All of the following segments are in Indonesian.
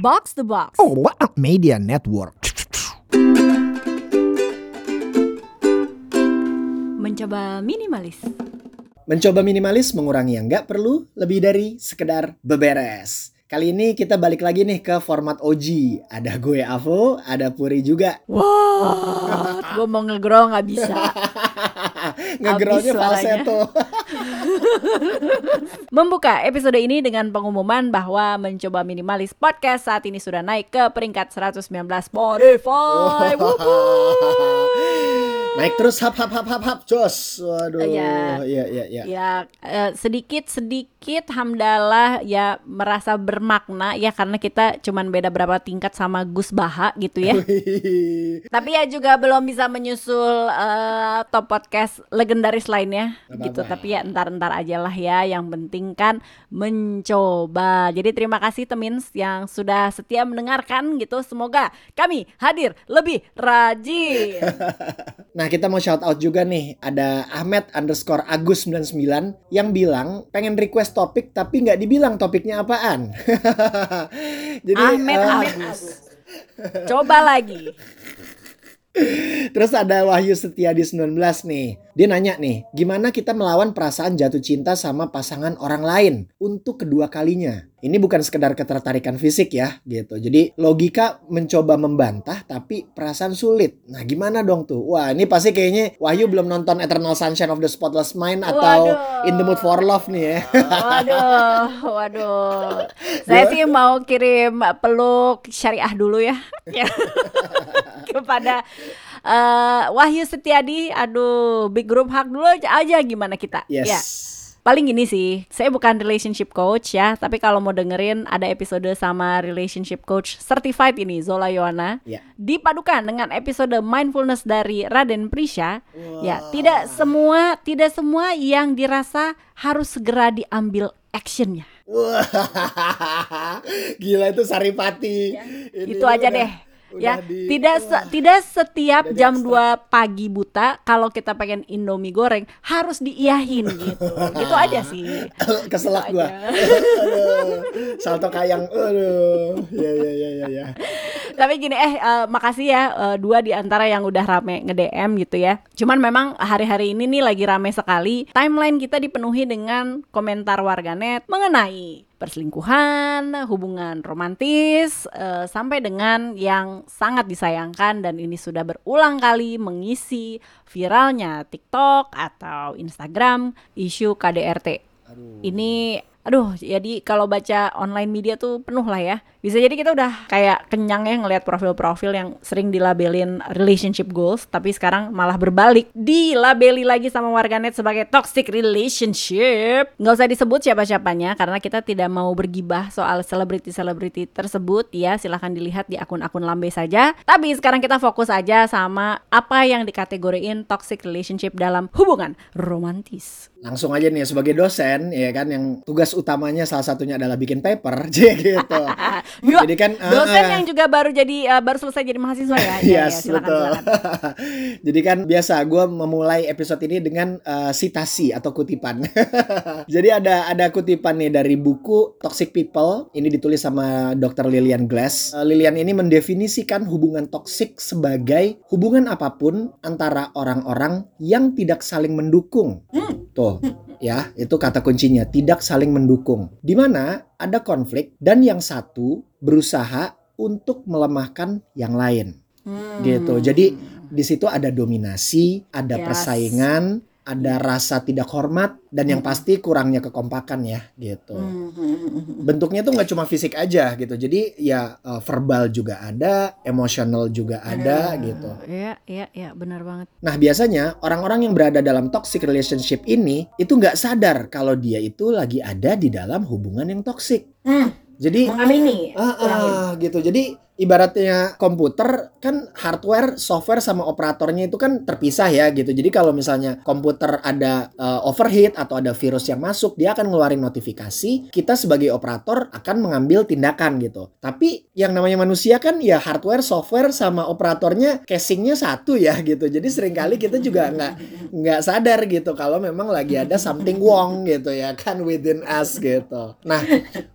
Box the Box. Oh, what a media network. Mencoba minimalis. Mencoba minimalis mengurangi yang nggak perlu lebih dari sekedar beberes. Kali ini kita balik lagi nih ke format OG. Ada gue Avo, ada Puri juga. Wah, gue mau ngegrow nggak bisa. Ngegrownya falsetto. Membuka episode ini dengan pengumuman bahwa mencoba minimalis podcast saat ini sudah naik ke peringkat 119 Spotify. Naik terus hap hap hap hap hap jos. Waduh. Iya. Iya iya iya. Ya eh, sedikit sedikit hamdalah ya merasa bermakna ya karena kita cuman beda berapa tingkat sama Gus Baha gitu ya. Tapi ya juga belum bisa menyusul eh, top podcast legendaris lainnya Nggak gitu. apa-apa. Tapi ya entar-entar aja lah ya. Yang penting kan mencoba. Jadi terima kasih Temins yang sudah setia mendengarkan gitu. Semoga kami hadir lebih rajin. Nah kita mau shout out juga nih Ada Ahmed underscore Agus 99 Yang bilang pengen request topik Tapi nggak dibilang topiknya apaan Jadi Ahmed eh, Agus. Coba lagi. Terus ada Wahyu Setiadi 19 nih. Dia nanya nih, gimana kita melawan perasaan jatuh cinta sama pasangan orang lain untuk kedua kalinya? Ini bukan sekedar ketertarikan fisik ya, gitu. Jadi logika mencoba membantah tapi perasaan sulit. Nah, gimana dong tuh? Wah, ini pasti kayaknya Wahyu belum nonton Eternal Sunshine of the Spotless Mind atau Waduh. In the Mood for Love nih ya. Waduh, waduh. Saya sih mau kirim peluk syariah dulu ya. Ya. Kepada eh, Wahyu Setiadi. Aduh, big group hug dulu aja, aja gimana kita. Yes. Ya. Paling gini sih, saya bukan relationship coach ya, tapi kalau mau dengerin ada episode sama relationship coach certified ini Zola Yohana. Ya. Dipadukan dengan episode mindfulness dari Raden Prisha. Ya, tidak semua tidak semua yang dirasa harus segera diambil actionnya. Wah, gila itu Saripati. Ini itu aja udah- deh. Ya, di- tidak se- tidak setiap jam ekstra. 2 pagi buta kalau kita pengen Indomie goreng harus diiyahin gitu. gitu aja sih. keselak Gitu gua. salto kayang. Aduh. Ya ya ya ya ya. Tapi gini eh eh, makasih ya eh, dua di antara yang udah rame nge-DM gitu ya. Cuman memang hari-hari ini nih lagi rame sekali. Timeline kita dipenuhi dengan komentar warganet mengenai perselingkuhan, hubungan romantis, eh, sampai dengan yang sangat disayangkan dan ini sudah berulang kali mengisi viralnya TikTok atau Instagram isu KDRT. Ini aduh jadi kalau baca online media tuh penuh lah ya. Bisa jadi kita udah kayak kenyang ya ngelihat profil-profil yang sering dilabelin relationship goals tapi sekarang malah berbalik dilabeli lagi sama warganet sebagai toxic relationship. Nggak usah disebut siapa-siapanya karena kita tidak mau bergibah soal selebriti-selebriti tersebut ya. Silahkan dilihat di akun-akun lambe saja. Tapi sekarang kita fokus aja sama apa yang dikategoriin toxic relationship dalam hubungan romantis. Langsung aja nih sebagai dosen ya kan yang tugas utamanya salah satunya adalah bikin paper gitu. Jadi kan, dosen eh. yang juga baru jadi eh, baru selesai jadi mahasiswa ya. Iya, iya, Yes, silakan, betul. silakan. Jadi kan biasa gue memulai episode ini dengan eh, sitasi atau kutipan. Jadi ada ada kutipan nih dari buku Toxic People. Ini ditulis sama Dr. Lillian Glass. Eh, Lillian ini mendefinisikan hubungan toksik sebagai hubungan apa pun antara orang-orang yang tidak saling mendukung. Tuh, ya, itu kata kuncinya, tidak saling mendukung. Di mana ada konflik dan yang satu berusaha untuk melemahkan yang lain Hmm. gitu. Jadi di situ ada dominasi, ada Yes. persaingan, ada rasa tidak hormat dan yang pasti kurangnya kekompakan ya gitu. Hmm, hmm, hmm, hmm. Bentuknya tuh nggak cuma fisik aja gitu. Jadi ya eh, verbal juga ada, emosional juga ada gitu. Iya, iya, iya, benar banget. Nah biasanya orang-orang yang berada dalam toxic relationship ini itu nggak sadar kalau dia itu lagi ada di dalam hubungan yang toxic. Hmm, Jadi mengamini. Ah, ah, gitu. Jadi ibaratnya komputer kan hardware, software sama operatornya itu kan terpisah ya gitu. Jadi kalau misalnya komputer ada uh, overheat atau ada virus yang masuk, dia akan ngeluarin notifikasi. Kita sebagai operator akan mengambil tindakan gitu. Tapi yang namanya manusia kan ya hardware, software sama operatornya casingnya satu ya gitu. Jadi sering kali kita juga nggak nggak sadar gitu kalau memang lagi ada something wrong gitu ya kan within us gitu. Nah,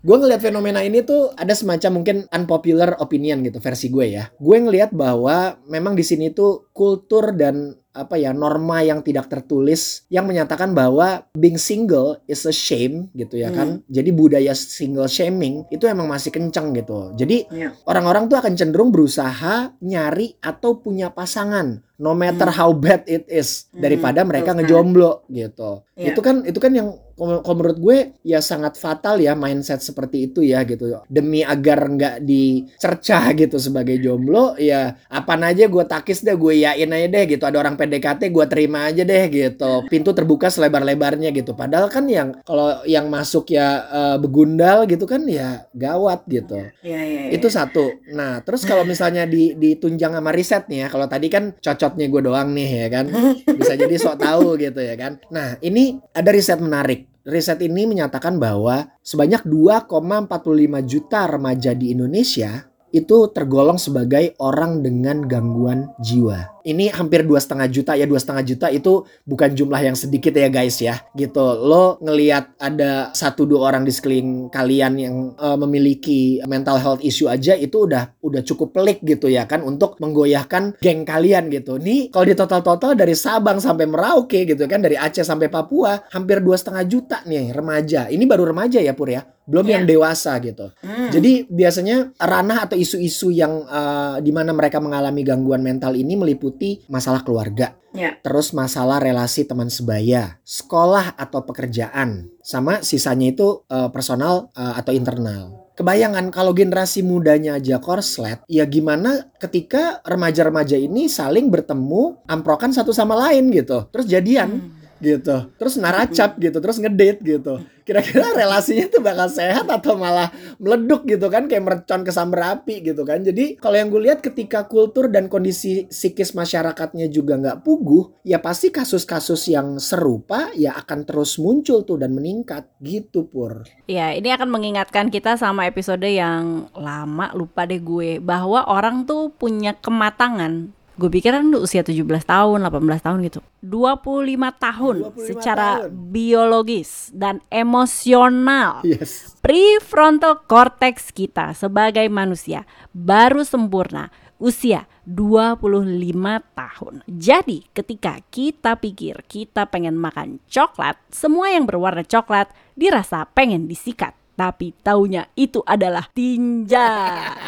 gue ngeliat fenomena ini tuh ada semacam mungkin unpopular opinion gitu versi gue ya. Gue ngelihat bahwa memang di sini tuh kultur dan apa ya norma yang tidak tertulis yang menyatakan bahwa being single is a shame gitu ya kan. Jadi budaya single shaming itu emang masih kenceng gitu. Jadi Iya. orang-orang tuh akan cenderung berusaha nyari atau punya pasangan no matter Hmm. how bad it is Hmm, daripada mereka betul ngejomblo gitu. Iya. Itu kan itu kan yang kalau menurut gue ya sangat fatal ya mindset seperti itu ya gitu. Demi agar nggak dicerca gitu sebagai jomblo ya apa aja gue takis deh gue yain aja deh gitu. Ada orang PDKT gue terima aja deh gitu. Pintu terbuka selebar-lebarnya gitu. Padahal kan yang kalau yang masuk ya eh, begundal gitu kan ya gawat gitu. Iya, iya, iya. Itu satu. Nah, terus kalau misalnya di ditunjang sama riset nih ya, kalau tadi kan cocotnya gue doang nih ya kan, bisa jadi sok tahu gitu ya kan. Nah, ini ada riset menarik. Riset ini menyatakan bahwa sebanyak 2,45 juta remaja di Indonesia itu tergolong sebagai orang dengan gangguan jiwa. Ini hampir dua setengah juta ya dua setengah juta itu bukan jumlah yang sedikit ya guys ya gitu. Lo ngelihat ada satu dua orang di sekeliling kalian yang eh, memiliki mental health issue aja itu udah udah cukup pelik gitu ya kan untuk menggoyahkan geng kalian gitu. Nih kalau di total-total dari Sabang sampai Merauke gitu kan dari Aceh sampai Papua hampir dua setengah juta nih remaja. Ini baru remaja ya Pur ya, belum Iya. yang dewasa gitu. Hmm. Jadi biasanya ranah atau isu-isu yang eh, di mana mereka mengalami gangguan mental ini meliputi masalah keluarga, Ya. terus masalah relasi teman sebaya, sekolah atau pekerjaan, sama sisanya itu eh, personal eh, atau internal. Kebayangan kalau generasi mudanya aja korslet, ya gimana ketika remaja-remaja ini saling bertemu, amprokan satu sama lain gitu, terus jadian Hmm. Gitu, terus naracap gitu, terus ngedate gitu. Kira-kira relasinya tuh bakal sehat atau malah meleduk gitu kan kayak mercon ke samber api gitu kan. Jadi kalau yang gue lihat ketika kultur dan kondisi psikis masyarakatnya juga nggak puguh, ya pasti kasus-kasus yang serupa ya akan terus muncul tuh dan meningkat gitu pur. Ya, ini akan mengingatkan kita sama episode yang lama lupa deh gue bahwa orang tuh punya kematangan. Gue pikir kan usia 17 tahun, 18 tahun gitu. 25 tahun 25 secara tahun. biologis dan emosional. Yes. Prefrontal cortex kita sebagai manusia baru sempurna usia 25 tahun. Jadi ketika kita pikir kita pengen makan coklat, semua yang berwarna coklat dirasa pengen disikat. Tapi taunya itu adalah tinja.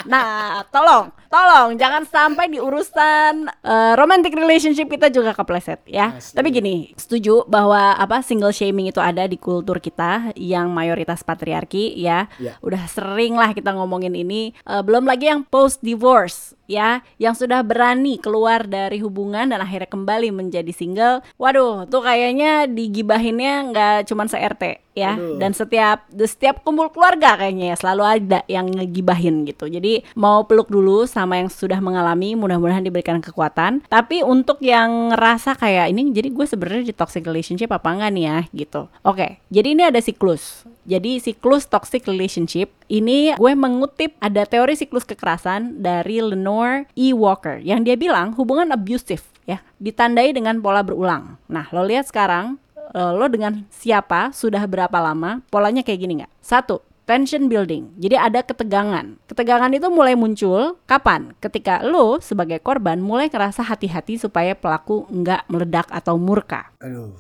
Nah, tolong, tolong jangan sampai di urusan eh, romantic relationship kita juga kepleset ya. Asli. Tapi gini, setuju bahwa apa single shaming itu ada di kultur kita yang mayoritas patriarki ya. Ya. Udah sering lah kita ngomongin ini. Eh, belum lagi yang post divorce ya, yang sudah berani keluar dari hubungan dan akhirnya kembali menjadi single. Waduh, tuh kayaknya digibahinnya nggak cuman se-RT ya. Aduh. Dan setiap setiap kumpul keluarga kayaknya ya selalu ada yang ngegibahin gitu. Jadi mau peluk dulu sama yang sudah mengalami, mudah-mudahan diberikan kekuatan. Tapi untuk yang ngerasa kayak ini jadi gue sebenarnya di toxic relationship apa enggak nih ya gitu. Oke, jadi ini ada siklus. Jadi siklus toxic relationship ini gue mengutip ada teori siklus kekerasan dari Lenore E. Walker yang dia bilang hubungan abusive ya ditandai dengan pola berulang. Nah lo lihat sekarang eh, lo dengan siapa sudah berapa lama polanya kayak gini nggak? Satu tension building. Jadi ada ketegangan. Ketegangan itu mulai muncul kapan? Ketika lo sebagai korban mulai ngerasa hati-hati supaya pelaku nggak meledak atau murka. Aduh.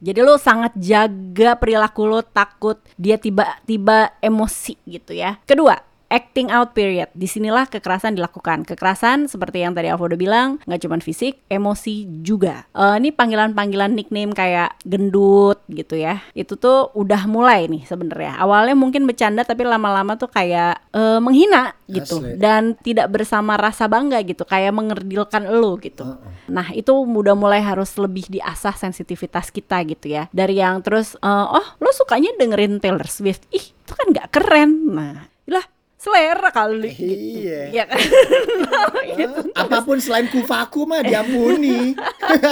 Jadi lo sangat jaga perilaku lo takut dia tiba-tiba emosi gitu ya. Kedua, acting out period. Di sinilah kekerasan dilakukan. Kekerasan seperti yang tadi Alfa udah bilang, nggak cuma fisik, emosi juga. Eh, ini panggilan-panggilan nickname kayak gendut gitu ya. Itu tuh udah mulai nih sebenarnya. Awalnya mungkin bercanda tapi lama-lama tuh kayak eh, menghina gitu Asli. dan tidak bersama rasa bangga gitu, kayak mengerdilkan lo gitu. Nah itu udah mulai harus lebih diasah sensitivitas kita gitu ya. Dari yang terus, eh, oh lo sukanya dengerin Taylor Swift, ih itu kan nggak keren. Nah, lah selera kali Iya. Iya kan Gitu. Apa pun selain kufaku mah diampuni.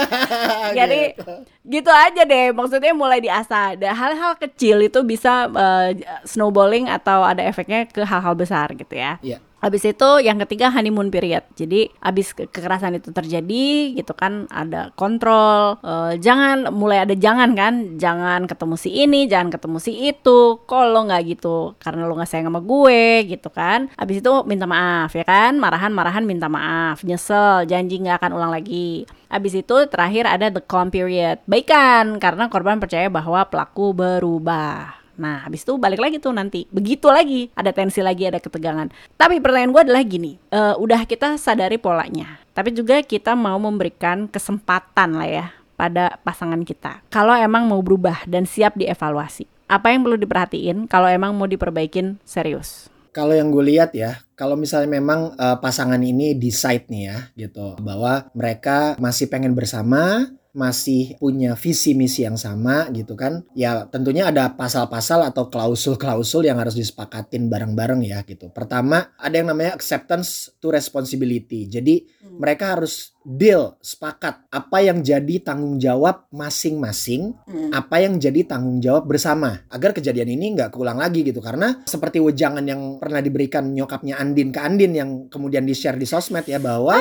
Jadi Gitu. gitu aja deh maksudnya mulai diasah ada hal-hal kecil itu bisa eh, snowballing atau ada efeknya ke hal-hal besar gitu ya Iya. Habis itu yang ketiga honeymoon period. Jadi habis ke- kekerasan itu terjadi gitu kan ada kontrol. Eh, jangan mulai ada jangan kan, jangan ketemu si ini, jangan ketemu si itu. Kalau nggak gitu karena lo nggak sayang sama gue gitu kan. Habis itu minta maaf ya kan, marahan-marahan minta maaf, nyesel, janji nggak akan ulang lagi. Habis itu terakhir ada the calm period. Baikan karena korban percaya bahwa pelaku berubah. Nah, habis itu balik lagi tuh nanti. Begitu lagi, ada tensi lagi, ada ketegangan. Tapi pertanyaan gue adalah gini, eh, udah kita sadari polanya, tapi juga kita mau memberikan kesempatan lah ya pada pasangan kita. Kalau emang mau berubah dan siap dievaluasi, apa yang perlu diperhatiin kalau emang mau diperbaikin serius? Kalau yang gue lihat ya, kalau misalnya memang eh, pasangan ini decide nih ya, gitu, bahwa mereka masih pengen bersama, masih punya visi misi yang sama gitu kan, ya tentunya ada pasal-pasal atau klausul-klausul yang harus disepakatin bareng-bareng ya gitu. Pertama ada yang namanya acceptance to responsibility. Jadi mereka harus deal, sepakat apa yang jadi tanggung jawab masing-masing apa yang jadi tanggung jawab bersama agar kejadian ini nggak keulang lagi gitu karena seperti wejangan yang pernah diberikan nyokapnya Andin ke Andin yang kemudian di share di sosmed ya bahwa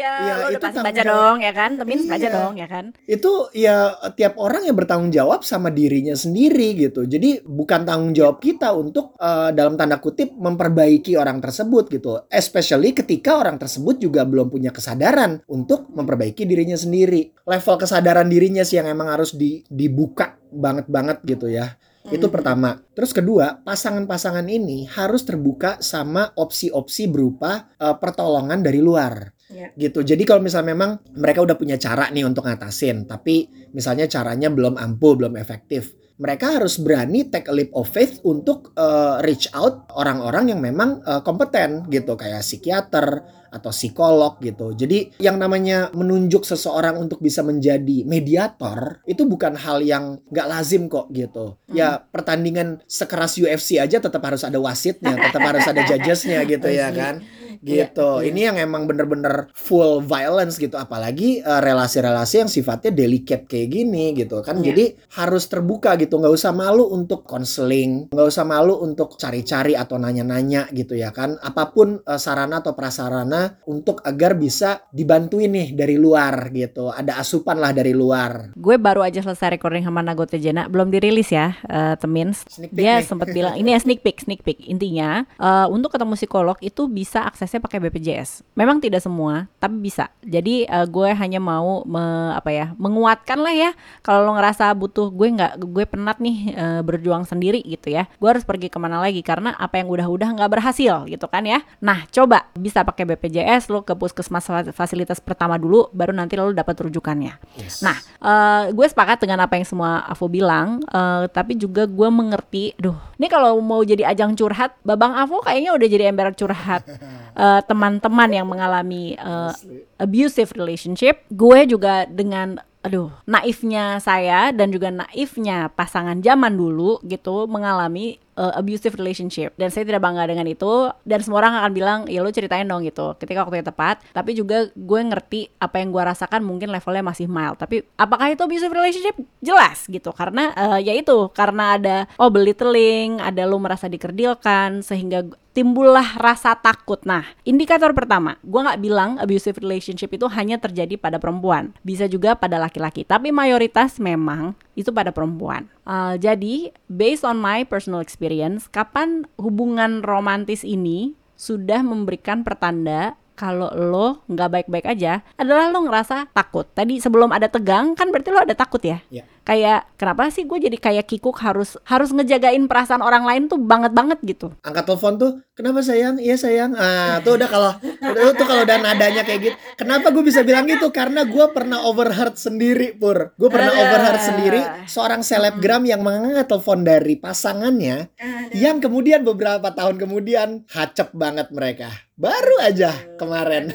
iya, Iya, lo udah itu pasti baca jawab. dong ya kan? Temin baca Iya. dong ya kan? itu ya tiap orang yang bertanggung jawab sama dirinya sendiri gitu jadi bukan tanggung jawab kita untuk eh, dalam tanda kutip memperbaiki orang tersebut gitu especially ketika orang tersebut juga belum punya kesadaran untuk memperbaiki dirinya sendiri level kesadaran dirinya sih yang emang harus di- dibuka banget banget gitu ya Itu pertama. Terus kedua, pasangan-pasangan ini harus terbuka sama opsi-opsi berupa eh, pertolongan dari luar. Iya. Gitu. Jadi kalau misalnya memang mereka udah punya cara nih untuk ngatasin, tapi misalnya caranya belum ampuh, belum efektif. Mereka harus berani take a leap of faith untuk eh, reach out orang-orang yang memang eh, kompeten gitu kayak psikiater atau psikolog gitu. Jadi yang namanya menunjuk seseorang untuk bisa menjadi mediator itu bukan hal yang nggak lazim kok gitu. Ya pertandingan sekeras UFC aja tetap harus ada wasitnya, tetap harus ada judgesnya gitu ya kan. Iya, Gitu. iya. Ini yang emang bener-bener full violence gitu. Apalagi eh, relasi-relasi yang sifatnya delicate kayak gini gitu kan. Iya. Jadi harus terbuka gitu. Nggak usah malu untuk konseling, nggak usah malu untuk cari-cari atau nanya-nanya gitu ya kan. Apa pun eh, sarana atau prasarana untuk agar bisa dibantuin nih dari luar gitu. Ada asupan lah dari luar. Gue baru aja selesai recording sama Nagote Jena, belum dirilis ya, eh, temin. Sneak peek Dia sempat bilang ini ya sneak peek, sneak peek. Intinya eh, untuk ketemu psikolog itu bisa aksesnya pakai BPJS. Memang tidak semua, tapi bisa. Jadi eh, gue hanya mau me- apa ya, menguatkan lah ya. Kalau lo ngerasa butuh, gue nggak, gue penat nih eh, berjuang sendiri gitu ya. Gue harus pergi ke mana lagi karena apa yang udah-udah nggak berhasil gitu kan ya. Nah coba bisa pakai BPJS, lo ke puskesmas fasilitas pertama dulu, baru nanti lo dapat rujukannya. Yes. Nah, eh, gue sepakat dengan apa yang semua Avo bilang, eh, tapi juga gue mengerti, duh, ini kalau mau jadi ajang curhat, Babang Avo kayaknya udah jadi ember curhat eh, teman-teman yang mengalami eh, abusive relationship. Gue juga dengan aduh naifnya saya dan juga naifnya pasangan zaman dulu gitu mengalami uh, abusive relationship. Dan saya tidak bangga dengan itu. Dan semua orang akan bilang ya lu ceritain dong gitu. Ketika waktunya tepat. Tapi juga gue ngerti apa yang gue rasakan mungkin levelnya masih mild. Tapi apakah itu abusive relationship? Jelas gitu. Karena uh, ya itu. Karena ada oh belittling ada lu merasa dikerdilkan sehingga timbullah rasa takut. Nah, indikator pertama, gue nggak bilang abusive relationship itu hanya terjadi pada perempuan, bisa juga pada laki-laki. Tapi mayoritas memang itu pada perempuan. Uh, jadi, based on my personal experience, kapan hubungan romantis ini sudah memberikan pertanda kalau lo nggak baik-baik aja adalah lo ngerasa takut. Tadi sebelum ada tegang kan berarti lo ada takut ya. Ya. Kayak kenapa sih gue jadi kayak kikuk harus harus ngejagain perasaan orang lain tuh banget banget gitu. angkat telepon tuh kenapa sayang iya sayang ah tuh udah kalau udah tuh kalau udah nadanya kayak gitu kenapa gue bisa bilang gitu karena gue pernah overheard sendiri pur gue pernah Aduh. overheard sendiri seorang selebgram yang mengangkat telepon dari pasangannya yang kemudian beberapa tahun kemudian hacep banget mereka baru aja kemarin.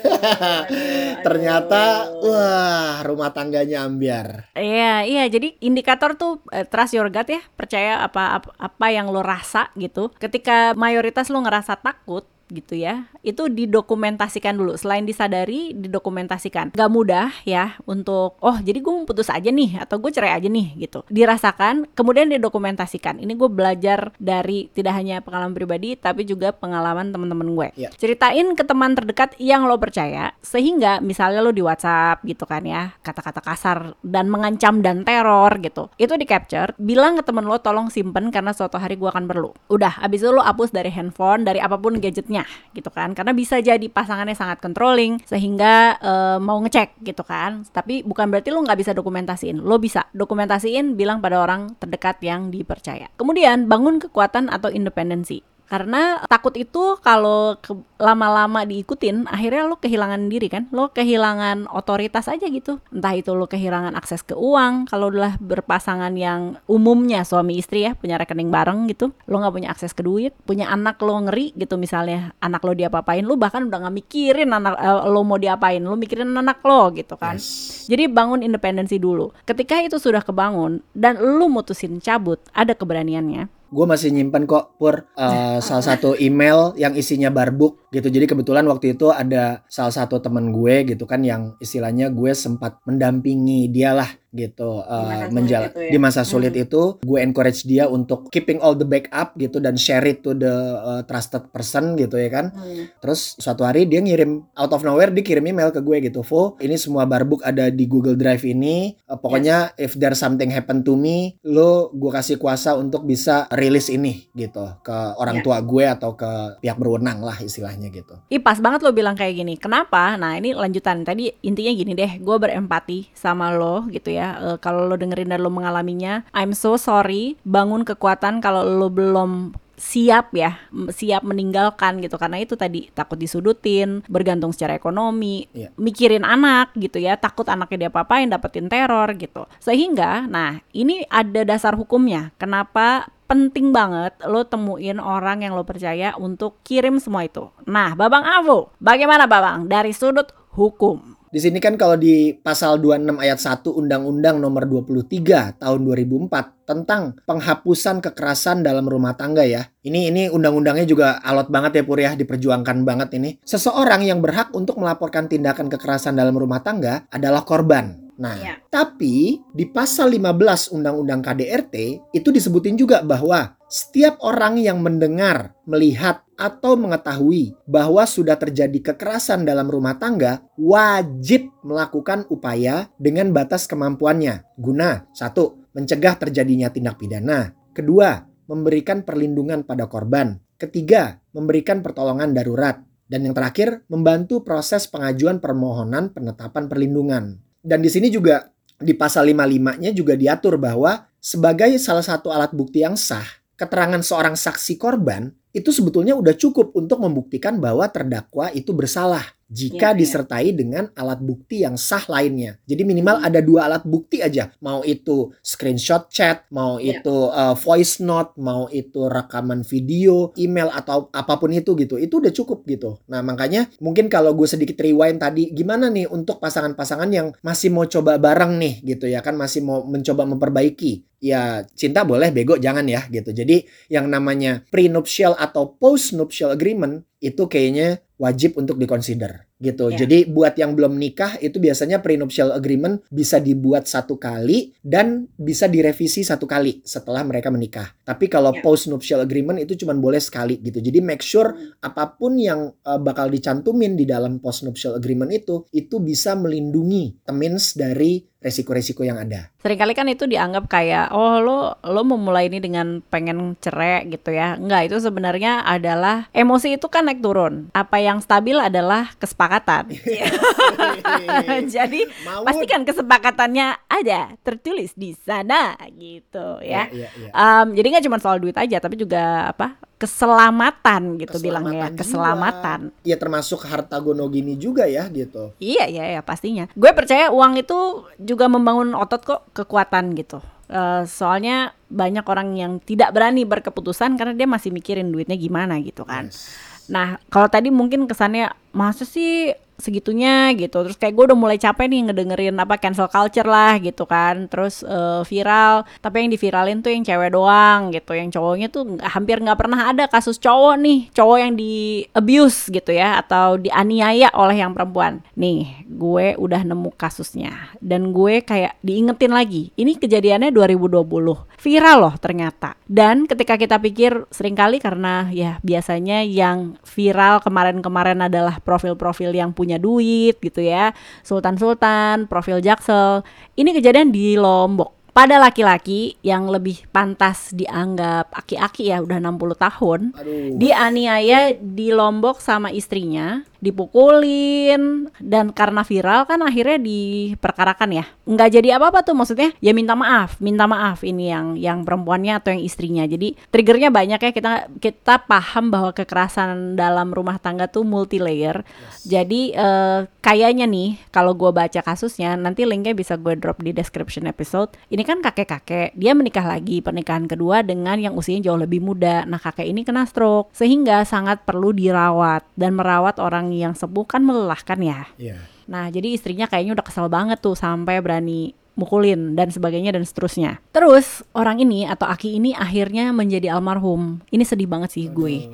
Ternyata wah rumah tangganya ambiar. Iya, iya. Jadi indikator tuh uh, trust your gut ya, percaya apa, apa apa yang lo rasa gitu. Ketika mayoritas lo ngerasa takut, gitu ya. Itu didokumentasikan dulu. Selain disadari didokumentasikan. Gak mudah ya untuk oh jadi gue mau putus aja nih atau gue cerai aja nih gitu. Dirasakan kemudian didokumentasikan. Ini gue belajar dari tidak hanya pengalaman pribadi tapi juga pengalaman teman-teman gue. Yeah. ceritain ke teman terdekat yang lo percaya sehingga misalnya lo di WhatsApp gitu kan ya kata-kata kasar dan mengancam dan teror gitu. Itu di capture bilang ke temen lo tolong simpen karena suatu hari gue akan perlu. Udah abis itu lo hapus dari handphone dari apa pun gadgetnya gitu kan. Karena bisa jadi pasangannya sangat controlling sehingga uh, mau ngecek gitu kan. Tapi bukan berarti lo nggak bisa dokumentasiin. Lo bisa dokumentasiin bilang pada orang terdekat yang dipercaya. Kemudian bangun kekuatan atau independensi karena takut itu kalau lama-lama diikutin akhirnya lo kehilangan diri kan? Lo kehilangan otoritas aja gitu. Entah itu lo kehilangan akses ke uang kalau udah berpasangan yang umumnya suami istri ya punya rekening bareng gitu lo nggak punya akses ke duit punya anak lo ngeri gitu misalnya anak lo diapa-apain lo bahkan udah nggak mikirin anak uh, lo mau diapain lo mikirin anak lo gitu kan. Yes. jadi bangun independensi dulu. Ketika itu sudah kebangun dan lo mutusin cabut ada keberaniannya gue masih nyimpan kok pur. Uh, salah satu email yang isinya barbuk gitu. Jadi kebetulan waktu itu ada salah satu temen gue gitu kan yang istilahnya gue sempat mendampingi dia lah gitu uh, menjal ya? di masa sulit hmm. itu gue encourage dia untuk keeping all the backup gitu dan share it to the uh, trusted person gitu ya kan hmm. terus suatu hari dia ngirim out of nowhere dia kirim email ke gue gitu Vo ini semua barbuk ada di Google Drive ini uh, pokoknya yes. if there's something happen to me lo gue kasih kuasa untuk bisa rilis ini gitu ke orang yeah. tua gue atau ke pihak berwenang lah istilahnya gitu. Ih pas banget lo bilang kayak gini. Kenapa? Nah ini lanjutan tadi intinya gini deh. Gue berempati sama lo gitu ya uh, kalau lo dengerin dan lo mengalaminya I'm so sorry. Bangun kekuatan kalau lo belum siap ya siap meninggalkan gitu. Karena itu tadi takut disudutin bergantung secara ekonomi yeah. mikirin anak gitu ya. Takut anaknya dia apa-apain dapetin teror gitu. Sehingga nah ini ada dasar hukumnya. Kenapa penting banget lo temuin orang yang lo percaya untuk kirim semua itu? Nah Babang Avo bagaimana Babang dari sudut hukum di sini kan kalau di pasal 26 ayat 1 Undang-Undang nomor 23 tahun 2004 tentang penghapusan kekerasan dalam rumah tangga ya. Ini ini undang-undangnya juga alot banget ya Pur ya, diperjuangkan banget ini. Seseorang yang berhak untuk melaporkan tindakan kekerasan dalam rumah tangga adalah korban. Nah, ya. tapi di pasal 15 Undang-Undang KDRT itu disebutin juga bahwa setiap orang yang mendengar, melihat, atau mengetahui bahwa sudah terjadi kekerasan dalam rumah tangga wajib melakukan upaya dengan batas kemampuannya. Guna satu mencegah terjadinya tindak pidana. Kedua memberikan perlindungan pada korban. Ketiga memberikan pertolongan darurat. Dan yang terakhir membantu proses pengajuan permohonan penetapan perlindungan dan di sini juga di pasal 55-nya juga diatur bahwa sebagai salah satu alat bukti yang sah keterangan seorang saksi korban itu sebetulnya udah cukup untuk membuktikan bahwa terdakwa itu bersalah jika ya, disertai ya. dengan alat bukti yang sah lainnya. Jadi minimal hmm. ada dua alat bukti aja, mau itu screenshot chat, mau ya. itu uh, voice note, mau itu rekaman video, email atau apa pun itu gitu. Itu udah cukup gitu. Nah, makanya mungkin kalau gue sedikit rewind tadi gimana nih untuk pasangan-pasangan yang masih mau coba bareng nih gitu ya kan masih mau mencoba memperbaiki. Ya, cinta boleh, bego jangan ya gitu. Jadi yang namanya prenuptial atau postnuptial agreement itu kayaknya wajib untuk dikonsider gitu. Yeah. Jadi buat yang belum nikah itu biasanya prenuptial agreement bisa dibuat satu kali dan bisa direvisi satu kali setelah mereka menikah. Tapi kalau yeah. postnuptial agreement itu cuma boleh sekali gitu. Jadi make sure hmm. apa pun yang uh, bakal dicantumin di dalam postnuptial agreement itu itu bisa melindungi temins dari resiko-resiko yang ada. Seringkali kan itu dianggap kayak oh lo lo memulai ini dengan pengen cerai gitu ya. Enggak, itu sebenarnya adalah emosi itu kan naik turun. Apa yang stabil adalah kesepakatan. Jadi Maut. pastikan kesepakatannya ada tertulis di sana gitu ya. ya, ya, ya. Um, jadi nggak cuma soal duit aja tapi juga apa keselamatan gitu keselamatan bilangnya keselamatan. Iya termasuk harta gono gini juga ya gitu. Iya iya ya pastinya. Gue percaya uang itu juga membangun otot kok kekuatan gitu. Uh, soalnya banyak orang yang tidak berani berkeputusan karena dia masih mikirin duitnya gimana gitu kan. Yes. Nah, kalau tadi mungkin kesannya masa sih segitunya gitu. Terus kayak gue udah mulai capek nih ngedengerin apa cancel culture lah gitu kan. Terus uh, viral. Tapi yang diviralin tuh yang cewek doang gitu. Yang cowoknya tuh hampir nggak pernah ada kasus cowok nih. Cowok yang di abuse gitu ya atau dianiaya oleh yang perempuan. Nih gue udah nemu kasusnya. Dan gue kayak diingetin lagi ini kejadiannya 2020 viral loh ternyata. Dan ketika kita pikir sering kali karena ya biasanya yang viral kemarin-kemarin adalah profil-profil yang punya punya duit gitu ya. Sultan-sultan profil jaksel. Ini kejadian di Lombok. Pada laki-laki yang lebih pantas dianggap aki-aki ya udah 60 tahun Aduh. dianiaya di Lombok sama istrinya dipukulin. Dan karena viral kan akhirnya diperkarakan ya. Nggak jadi apa-apa tuh maksudnya. Ya minta maaf minta maaf ini yang yang perempuannya atau yang istrinya. Jadi triggernya banyak ya. Kita kita paham bahwa kekerasan dalam rumah tangga tuh multi layer yes. jadi uh, kayaknya nih kalau gue baca kasusnya nanti linknya bisa gue drop di description episode. Ini kan kakek-kakek. Dia menikah lagi pernikahan kedua dengan yang usianya jauh lebih muda. Nah kakek ini kena stroke. Sehingga sangat perlu dirawat dan merawat orang yang sepuh kan melelahkan ya. Yeah. Nah, jadi istrinya kayaknya udah kesel banget tuh sampai berani mukulin dan sebagainya dan seterusnya. Terus orang ini atau Aki ini akhirnya menjadi almarhum. Ini sedih banget sih gue.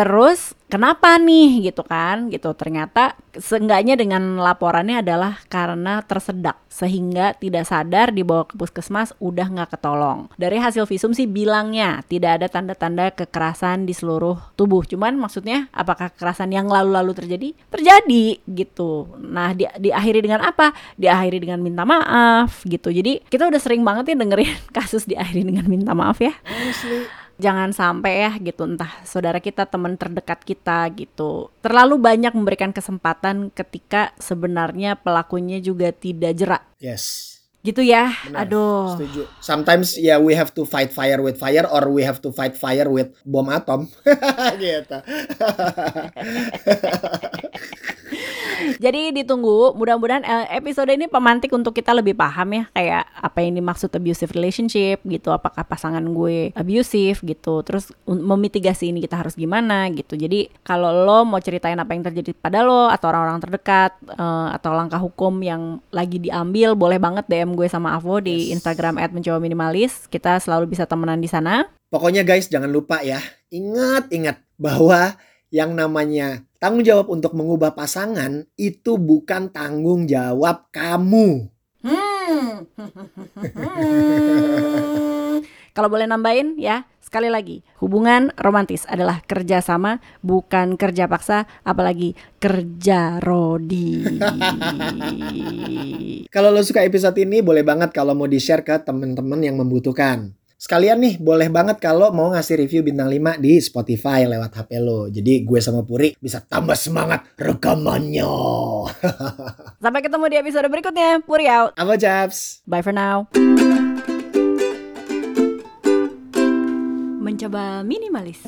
Terus kenapa nih gitu kan gitu. Ternyata seenggaknya dengan laporannya adalah karena tersedak sehingga tidak sadar dibawa ke puskesmas udah nggak ketolong. Dari hasil visum sih bilangnya tidak ada tanda-tanda kekerasan di seluruh tubuh. Cuman maksudnya apakah kekerasan yang lalu-lalu terjadi? Terjadi gitu. Nah di diakhiri dengan apa? Diakhiri dengan minta maaf gitu. Jadi kita udah sering banget ya dengerin kasus diakhiri dengan minta maaf ya. Honestly jangan sampai ya gitu entah saudara kita teman terdekat kita gitu. Terlalu banyak memberikan kesempatan ketika sebenarnya pelakunya juga tidak jerak. Yes. Gitu ya? Benar, aduh. Setuju. Sometimes ya yeah, we have to fight fire with fire or we have to fight fire with bom atom. Gitu Jadi ditunggu, mudah-mudahan eh, episode ini pemantik untuk kita lebih paham ya kayak apa yang dimaksud abusive relationship gitu, apakah pasangan gue abusive gitu. Terus memitigasi ini kita harus gimana gitu. Jadi kalau lo mau ceritain apa yang terjadi pada lo atau orang-orang terdekat uh, atau langkah hukum yang lagi diambil, boleh banget DM gue sama Avo di yes. Instagram @mencoba-minimalis. Kita selalu bisa temenan di sana. Pokoknya guys jangan lupa ya, ingat ingat bahwa yang namanya tanggung jawab untuk mengubah pasangan itu bukan tanggung jawab kamu. Hmm. Kalau boleh nambahin ya, sekali lagi, hubungan romantis adalah kerjasama, bukan kerja paksa, apalagi kerja rodi. kalau lo suka episode ini, boleh banget kalau mau di-share ke teman-teman yang membutuhkan. Sekalian nih, boleh banget kalau mau ngasih review bintang 5 di Spotify lewat HP lo. Jadi gue sama Puri bisa tambah semangat rekamannya. Sampai ketemu di episode berikutnya. Puri out. Apa Japs? Bye for now. Mencoba minimalis.